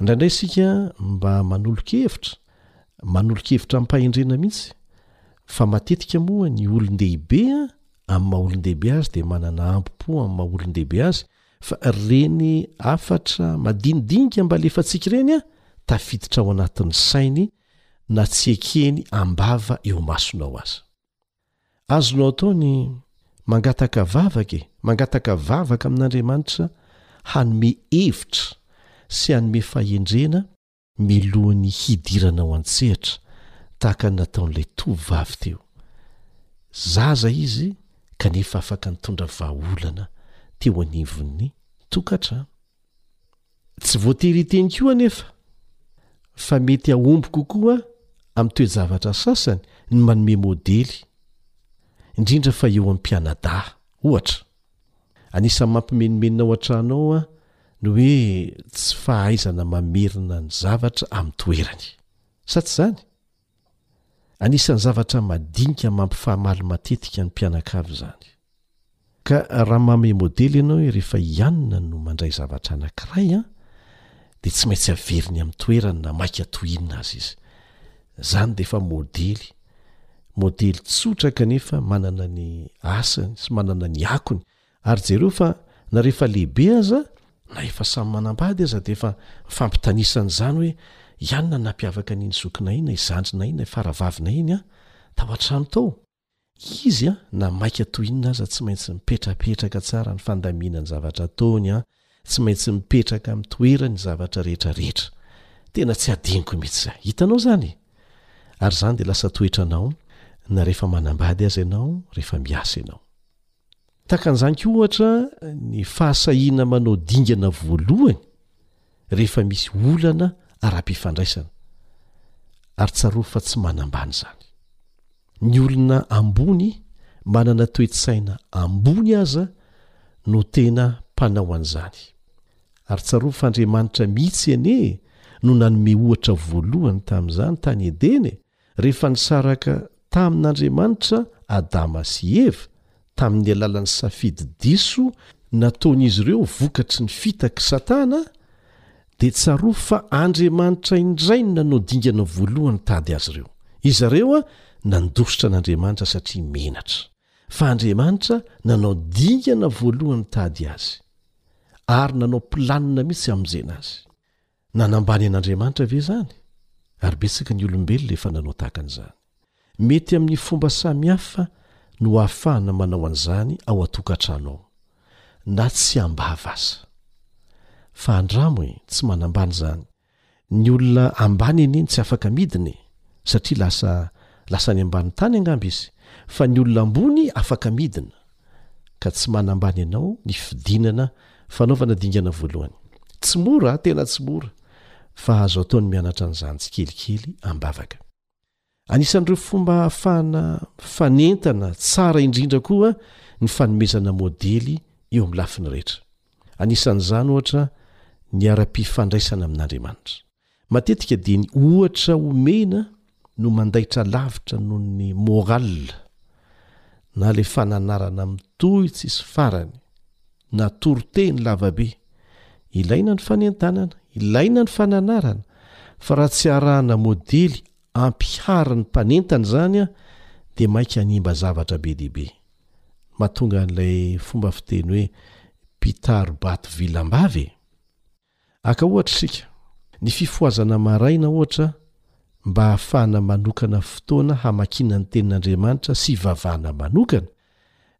C: Indraindray isika mba manolo-kevitra, manolo-kevitra amim-pahendrena mihitsy, fa matetika moa ny olon-dehibe amin'ny maha olon-dehibe azy dia manana ambo-po amin'ny maha olon-dehibe azy fa ireny hafatra madinidinika mba alefantsika ireny an, tafiditra ao anatin'ny sainy na tsy ekeny am-bava eo masonao aza. Azonao atao ny mangataka vavaka e! Mangataka vavaka amin'Andriamanitra hanome hevitra sy hanome fahendrena milohan'ny hidiranao an-tsehatra tahaka ny nataon'ilay tovovavy teo. Zaza izy kanefa afaka nitondra vahaolana teo anivon'ny tokantrano. Tsy voatery hiteny koa anefa fa mety hahomby kokoa amin'ny toe-javatra sasany ny manome modely, indrindra fa eo amin'ny mpianadahy. Ohatra, anisan'ny mampimenomenona ao an-trano ao ny hoe tsy fahaizana mamerina ny zavatra amin'ny toerany. Sa tsy izany? Anisan'ny zavatra madinika mampifahamaly matetika ny mpianakavy izany. Ka raha manome modely ianao hoe rehefa i Anna no mandray zavatra anankiray an, dia tsy maintsy averiny amin'ny toerany na maika toy inona aza izy. Izany dia efa modely. Modely tsotra kanefa manana ny asany sy manana ny akony Ary jereo fa na rehefa lehibe aza na efa samy manambady aza dia efa mifampitanisa an'izany hoe iany na nampiavaka an'iny zokinay iny na i zandrinay iny na i faravavinay iny an! tao an-trano tao! izy an! na maika toy inona aza tsy maintsy mipetrapetraka tsara ny fandaminany zavatra ataony an! tsy maintsy mipetraka amin'ny toerany ny zavatra rehetra rehetra! tena tsy adinoko mihitsy izay! hitanao izany e! ary izany dia lasa toetranao na rehefa manambady aza ianao rehefa miasa ianao Tahaka an'izany koa ohatra ny fahasahiana manao dingana voalohany rehefa misy olana ara-pifandraisana, ary tsarovy fa tsy manambany izany. Ny olona ambony manana toe-tsaina ambony aza no tena mpanao an'izany, ary tsarovy fa Andriamanitra mihitsy anie no nanome ohatra voalohany tamin'izany tany Edena e! Rehefa nisaraka tamin'Andriamanitra Adama sy Eva tamin'ny alalan'ny safidy diso nataon'izy ireo vokatry ny fitak'i Satana, dia tsarovy fa Andriamanitra indray no nanao dingana voalohany tady azy ireo. Izy ireo nandositra an'Andriamanitra satria menatra, fa Andriamanitra nanao dingana voalohany tady azy, ary nanao planina mihitsy hamonjena azy. Nanambany an'Andriamanitra ve izany? Ary betsaka ny olombelona efa nanao tahaka an'izany. Mety amin'ny fomba samihafa no ahafahana manao an'izany ao an-tokantrano ao, na tsy am-bava aza. Fa andramo e, tsy manambany izany. Ny olona ambany anie no tsy afaka midina e, satria lasa lasa any ambany tany angamba izy, fa ny olona ambony afaka midina. ka tsy manambany anao ny fidinana fanaovana dingana voalohany. Tsy mora, tena tsy mora, fa azo atao ny mianatra an'izany tsikelikely am-bavaka. Anisan'ireo fomba ahafahana mifanentana tsara indrindra koa ny fanomezana modely eo amin'ny lafiny rehetra. Anisan'izany, ohatra, ny ara-pifandraisana amin'Andriamanitra. Matetika dia ny ohatra omena no mandaitra lavitra noho ny morale na ilay fananarana mitohy tsisy farany na toriteny lavabe. Ilaina ny fanentanana, ilaina ny fananarana fa raha tsy arahana modely ampiharin'ny mpanentana izany dia maika hanimba zavatra be dia be. Mahatonga an'ilay fomba fiteny hoe mpitari-bato vilam-bava e! Aka ohatra isika, ny fifohazana maraina ohatra mba hahafahana manokana fotoana hamakiana ny Tenin'Andriamanitra sy hivavahana manokana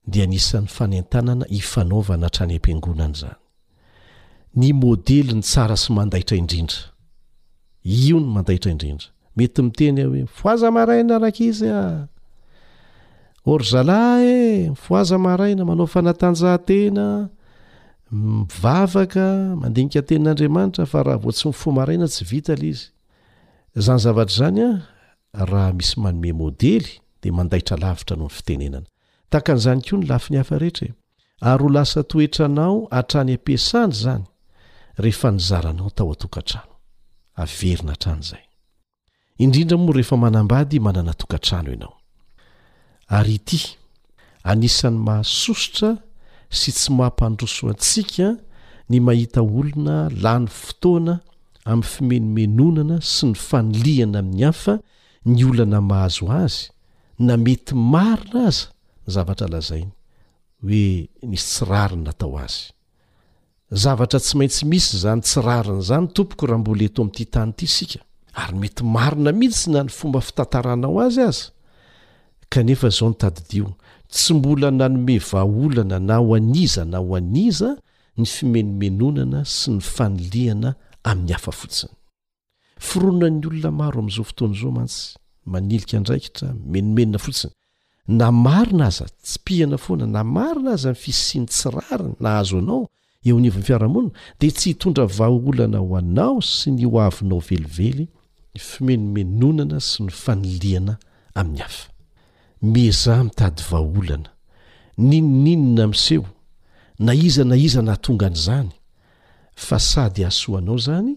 C: dia anisan'ny fanentanana ifanaovana hatrany am-piangonana izany. Ny modeliny tsara sy mandaitra indrindra. Io no mandaitra indrindra. mety miteny aho hoe mifoaza maraina rankizy a or zalahy e mifoaza maraina manao fanatanjahantena mivavaka mandinika tenin'andriamanitra fa raha vao tsy mifo maraina tsy vita le izy zany zavatra zany a raha misy manome modely de mandaitra lavitra noho ny fitenenana Tahaka an'izany koa ny lafiny hafa rehetra e! Ary ho lasa toetranao hatrany am-piasana izany rehefa nizaranao tao an-tokantrano. Averina hatrany izay. Indrindra moa rehefa manambady manana tokantrano ianao. Ary ity, anisan'ny mahasosotra sy tsy mampandroso antsika ny mahita olona lany fotoana amin'ny fimenomenonana sy ny fanilihana amin'ny hafa ny olana mahazo azy na mety marina aza ny zavatra lazainy hoe nisy tsy rariny natao azy. Zavatra tsy maintsy misy izany tsy rariny izany tompoko raha mbola eto amin'ity tany ity isika. Ary mety marina mihitsy na ny fomba fitantaranao azy aza. Kanefa izao no tadidio, tsy mbola nanome vahaolana na ho an'iza na ho an'iza ny fimenomenonana sy ny fanilihana amin'ny hafa fotsiny. Fironan'ny olona maro amin'izao fotoana izao mantsy manilika andraikitra mimenomenona fotsiny. Na marina aza, tsipihana foana, na marina aza ny fisian'ny tsy rariny nahazo anao eo anivon'ny fiarahamonina, dia tsy hitondra vahaolana ho anao sy ny ho avinao velively ny fimenomenonana sy ny fanilihana amin'ny hafa. Miezaha mitady vahaolana, n'inon'inona miseho, na iza na iza nahatonga an'izany, fa sady hahasoa anao izany,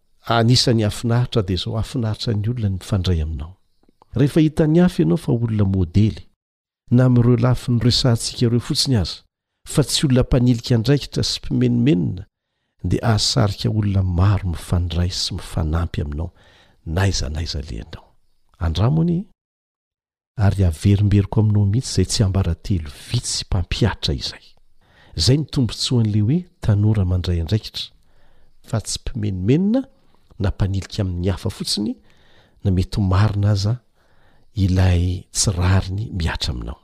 C: Anisan'ny hafinaritra dia izao, hahafinaritra ny olona ny mifandray aminao. Rehefa hitan'ny hafa ianao fa olona modely, na amin'ireo lafiny noresahantsika ireo fotsiny aza, fa tsy olona mpanilika andraikitra sy mpimenomenona, dia hahasarika olona maro mifandray sy mifanampy aminao n'aiza n'aiza alehanao. Andramo anie e! ary averimberiko aminao mihitsy izay tsiambaratelo vitsy mpampihatra izay. Izay ny tombontsoan'ilay hoe tanora mandray andraikitra, fa tsy mpimenomenona na mpanilika amin'ny hafa fotsiny, na mety ho marina aza ilay tsy rariny mihatra aminao.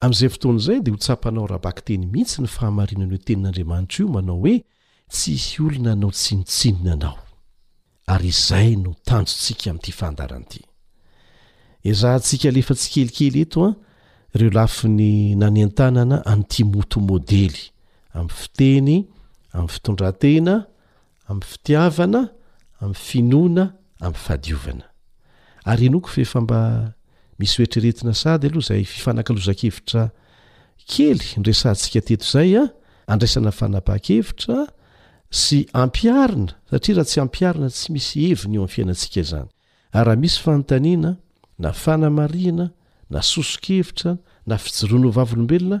C: Amin'izay fotoana izay dia ho tsapanao ara-bakiteny mihitsy ny fahamarinan'io Tenin'Andriamanitra io manao hoe tsy hisy olona hanao tsinontsinona anao. Ary izay no tanjontsika amin'ity fandaharana ity. Ezahantsika alefa tsikelikely eto an, ireo lafiny nanentanana an'ity moto modely amin'ny fiteny, amin'ny fitondran-tena, Amin'ny fitiavana, amin'ny finoana, amin'ny fahadiovana. Ary henoiko fa efa mba misy hoeritreretina sahady aloha izay fifanakalozan-kevitra kely noresahantsika teto izay an, andraisana fanapahan-kevitra sy ampiharina satria raha tsy ampiharina tsy misy heviny eo amin'ny fiainantsika izany. Ary raha misy fanontaniana na fanamarihina na soso-kevitra na fijoroana ho vavolombelona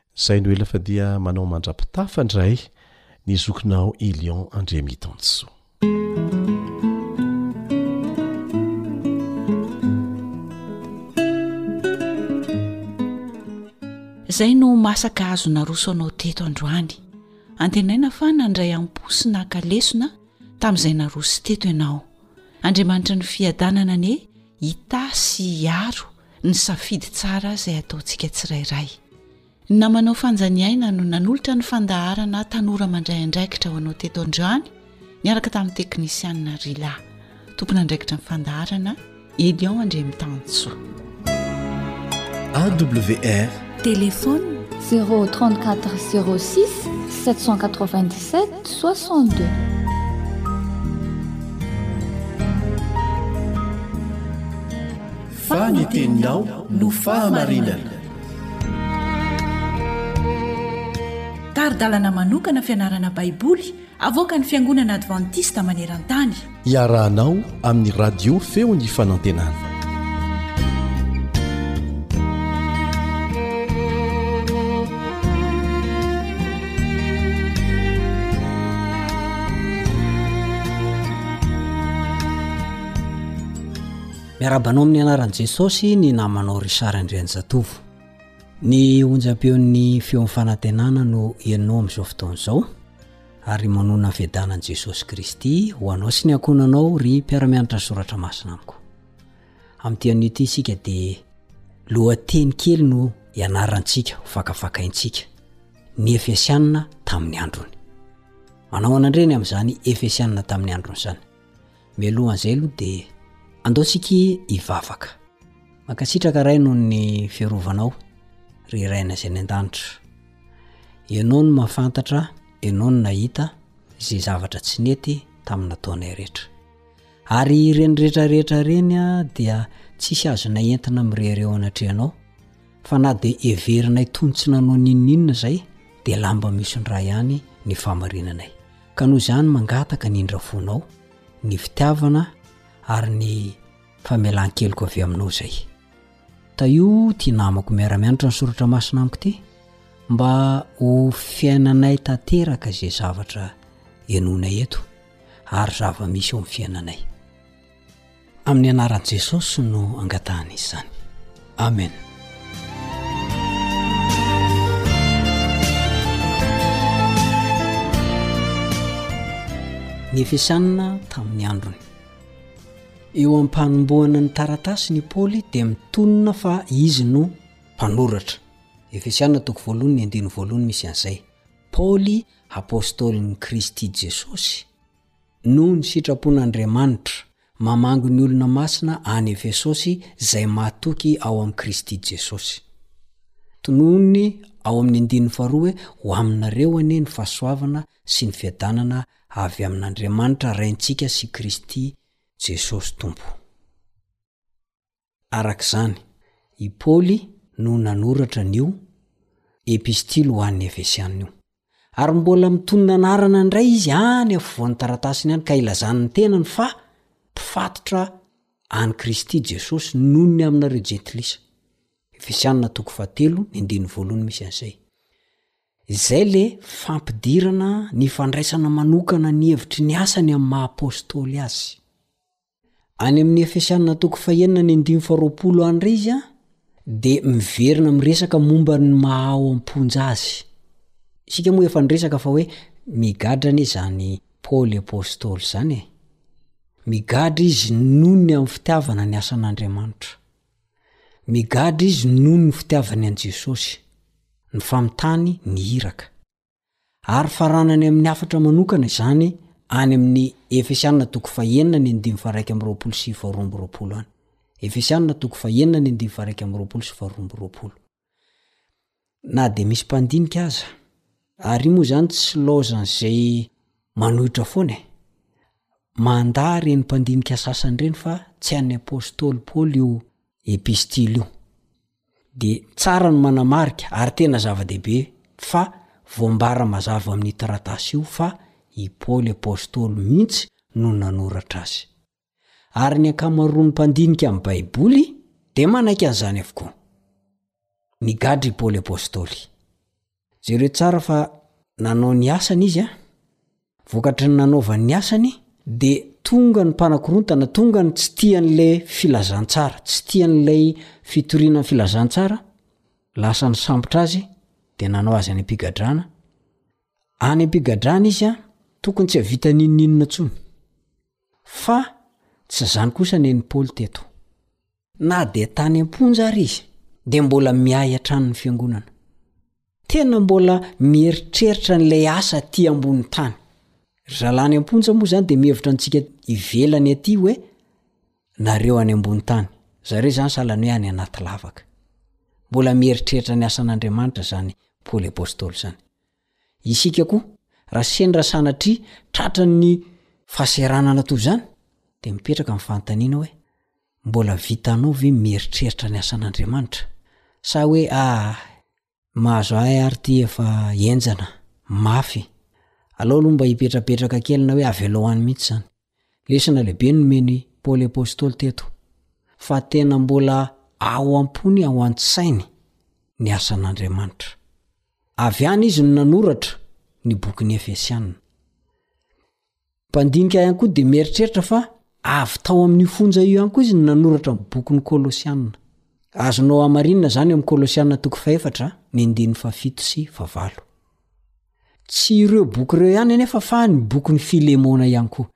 C: Zay no ela fa dia manao mandrapitafa ndray ny zokinao Elion Andriamitansoa.
A: Zay no masaka azo naroso anao teto androany. Antenaina fa nandray am-po sy naka lesona tamin'izay naroso teto ianao. Andriamanitra ny fiadanana anie hitahy sy hiaro ny safidy tsara izay ataontsika tsirairay. Ny namanao Fanjaniaina no nanolotra ny fandaharana Tanora mandray andraikitra ho anao teto an-drany niaraka tamin'ny teknisianina Rila. Tompon'andraikitra ny fandaharana, Elion Andriamitanintsoa.
C: AWR
J: Téléphone
K: 034 06 797 62
C: Thank you. Fa ny teninao no fahamarinana.
L: Tari-dalana manokana fianarana Baiboly avoakan'ny Fiangonana Advantista maneran-tany.
C: Iarahanao amin'ny Radio Feon'ny Fanantenana.
M: Miarahaba anao amin'ny anaran'i Jesosy ny namanao Richard Andrianjatovo. Ny onjam-peon'ny feon'ny fanantenana no ianao amin'izao fotoana izao ary manona ny fiadanan'i Jesosy Kristy ho anao sy ny ankohonanao ry mpiara-mianatra ny soratra masina amiko. Amin'ity anio ity isika dia lohateny kely no ianarantsika ho fakafakaintsika ny Efesianina tamin'ny androny. Manao an'andreny amin'izany Efesianina tamin'ny androny izany. Mialohan'izay aloha dia andao tsika hivavaka. Mankasitraka Ray noho ny fiarovanao ry Rainay izay any an-danitra. Ianao no mahafantatra, Ianao no nahita izay zavatra tsy nety tamin'ny nataonay rehetra. Ary ireny rehetra rehetra ireny dia tsisy azonay entina mirery eo anatrehanao, fa na dia heverinay toy ny tsy nanao n'inon'inona izay dia lamba mihoson-dra ihany ny fahamarinanay. ka noho izany mangataka ny indra fonao ny fitiavana ary ny famelan-keloka avy aminao izay taio ty namako miara-mianatra ny soratra masina amiko ty mba ho fiainanay tanteraka izay zavatra enonay eto ary zava-misy eo amin'ny fiainanay Amin'ny anaran'i Jesosy no angatahana izany. Amen. Ny Efesianina tamin'ny androny. Eo am-panombohana ny taratasy ny Paoly dia mitonona fa izy no mpanoratra. Efesianina toko voalohany ny andiny voalohany misy an'izay. Paoly, apostolin'i Kristy Jesosy. Noho ny sitrapon'Andriamanitra, mamangy ny olona masina any Efesosy izay mahatoky ao amin'i Kristy Jesosy. Tonony ao amin'ny andininy faharoa hoe, Ho aminareo anie ny fahasoavana sy ny fiadanana avy amin'Andriamanitra Raintsika sy Kristy Jesosy Tompo. Araka izany, i Paoly no nanoratra an'io epistily ho an'ny Efesiana io. Ary mbola mitonona anarana indray izy any afovoan'ny taratasiny any ka ilazany ny tenany fa mpifatotra an'i Kristy Jesosy noho ny aminareo jentilisa. Efesiana toko fahatelo, ny andininy voalohany misy an'izay. Izay ilay fampidirana ny fandraisana manokana ny hevitry ny asany amin'ny maha-apostoly azy. Any amin'ny Efesiana toko fahenina ny andininy faharoapolo any re izy an, dia miverina amin'ny resaka momba ny maha ao am-ponja azy. Isika moa efa niresaka fa hoe migadra anie izany Paoly apostoly izany e. Migadra izy noho ny amin'ny fitiavana ny asan'Andriamanitra. Migadra izy noho ny fitiavany an'i Jesosy. Ny famitany, ny iraka. Ary faranany amin'ny hafatra manokana izany any amin'ny Efesianina toko fahenina ny andimy faraika amin'ny roapolo sy faharoamby roapolo any. Efesianina toko fahenina ny andimy faraika amin'ny roapolo sy faharoamby roapolo. Na dia misy mpandinika aza, ary moa izany tsy laozan'izay manohitra foana e. Mandà ireny mpandinika sasany ireny fa tsy an'ny apostoly Paoly io epistily io. dia tsara ny manamarika ary tena zava-dehibe fa voambara mazava amin'io taratasy io fa i Paoly apostoly mihitsy no nanoratra azy. Ary ny ankamaroan'ny mpandinika ny Baiboly dia manaiky an'izany avokoa. Nigadra i Paoly apostoly. Jereo tsara fa nanao ny asany izy a! Vokatry ny nanaovany ny asany de tonga ny mpanakorontana, tonga ny tsy tia an'ilay filazantsara, tsy tia an'ilay fitoriana ny filazantsara, lasa nisambotra azy de nanao azy any am-pigadrana, any am-pigadrana izy a! Tokony tsy havita n'inon'inona tsony. Fa tsy zany kosa nen'i Paoly teto. Na dia tany am-ponja ary izy, dia mbola miahy hatrany ny Fiangonana. Tena mbola mieritreritra an'ilay asa aty ambony tany. Ry zalahy any am-ponja moa izany dia mihevitra antsika ivelany aty hoe nareo any ambony tany. Zareo izany sahala ny hoe any anaty lavaka. Mbola mieritreritra ny asan'Andriamanitra izany Paoly Apostoly izany. Isika koa, raha sendra sanatria tratran'ny fahasahiranana toy izany, dia mipetraka ny fanontaniana hoe, Mbola vitanao ve mieritreritra ny asan'Andriamanitra? Sa hoe ah, mahazo ahy ary ity efa henjana, mafy. Alao aloha mba hipetrapetraka kely na hoe avelao any mihitsy izany. Lesona lehibe no nomen'i Paoly Apostoly teto, fa tena mbola ao am-pony ao an-tsainy ny asan'Andriamanitra. Avy any izy no nanoratra ny bokin'ny Efesiana. Mpandinika ihany koa dia mieritreritra fa avy tao amin'io fonja io ihany koa izy no nanoratra ny bokin'ny Kolosiana. Azonao hamarinina izany eo amin'ny Kolosiana toko fahefatra, ny andininy fahafito sy fahavalo. Tsy ireo boky ireo ihany anefa fa ny bokin'i Filemona ihany koa.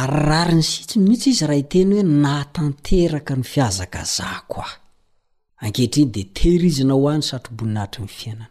M: Ary rariny sitso mihitsy izy raha hiteny hoe nahatanteraka ny fihazakazahako aho. Ankehitriny dia tehirizina ho ahy ny satroboninahitry ny fiainana.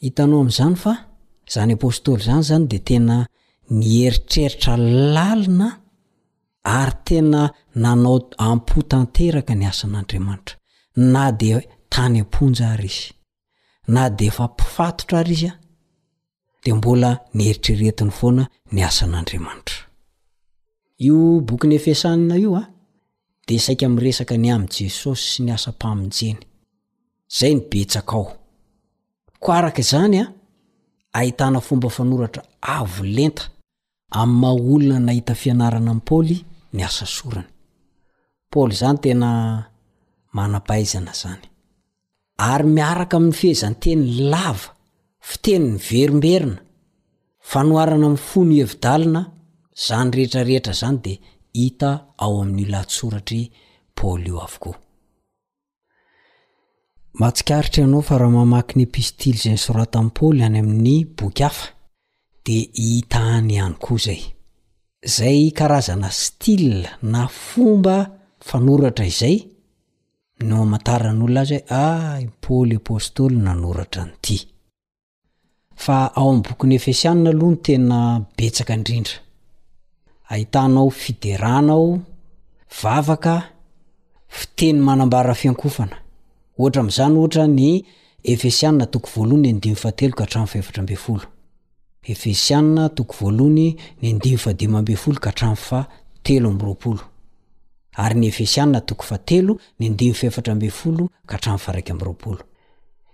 M: Hitanao amin'izany fa izany apostoly izany izany dia tena nieritreritra lalina ary tena nanao am-po tanteraka ny asan'Andriamanitra, na dia tany am-ponja ary izy, na dia efa mpifatotra ary izy, dia mbola neritreretiny foana ny asan'Andriamanitra. Io bokin'ny Efesanina io dia saika miresaka ny amin'i Jesosy sy ny asam-pamonjeny. Zay ny betsaka ao. Koa araka izany an, ahitana fomba fanoratra avo lenta. Amin'ny maha olona nahita fianarana an'i Paoly ny asa sorany. Paoly izany tena manam-pahaizana izany. Ary miaraka amin'ny fehezanteny lava, fiteny miverimberina, fanoharana amin'ny fo ny hevi-dalina, izany rehetra rehetra izany dia hita ao amin'io lahatsoratr'i Paoly io avokoa. Mahatsikaritra ianao fa raha mamaky ny epistily izay nosoratan'i Paoly any amin'ny boky hafa, dia hita any ihany koa izay. Izay karazana style na fomba fanoratra izay no amantaran'ny olona azy hoe, ah, i Paoly apostoly nanoratra an'ity. Fa ao amin'ny bokin'ny Efesianina aloha no tena betsaka indrindra. Ahitanao fiderana ao, vavaka, fiteny manambara fiankofana. Ohatra amin'izany ohatra ny Efesianina toko voalohany ny andininy fahatelo ka hatramin'ny fahefatra ambin'ny folo. Efesianina toko voalohany ny andininy fahadimy ambin'ny folo ka hatramin'ny fahatelo amby roapolo. Ary ny Efesianina toko fahatelo ny andininy fahefatra ambin'ny folo ka hatramin'ny faharaika amby roapolo.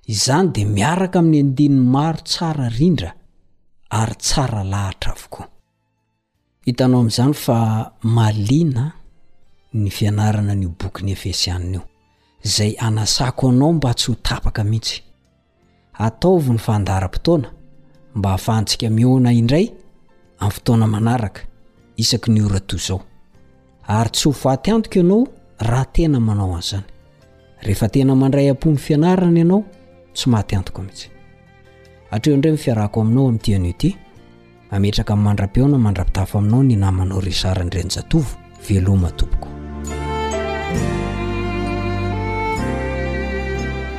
M: Izany dia miaraka amin'ny andininy maro tsara rindra ary tsara lahatra avokoa. Hitanao amin'izany fa mahaliana ny fianarana an'io bokin'ny Efesiana io, izay anasako anao mba tsy ho tapaka mihitsy. Ataovy ny fandaharam-potoana mba hahafahantsika mihaona indray amin'ny fotoana manaraka isaky ny ora toy izao. ary tsy ho faty antoka ianao raha tena manao an'izany rehefa tena mandray am-po ny fianarana ianao tsy maty antoka mihitsy hatreo indray ny fiarako aminao amin'ity anio ity ametraka amin'ny mandra-peona mandra-pitafo aminao ny namanao Richard Andrianjatovo veloma tompoko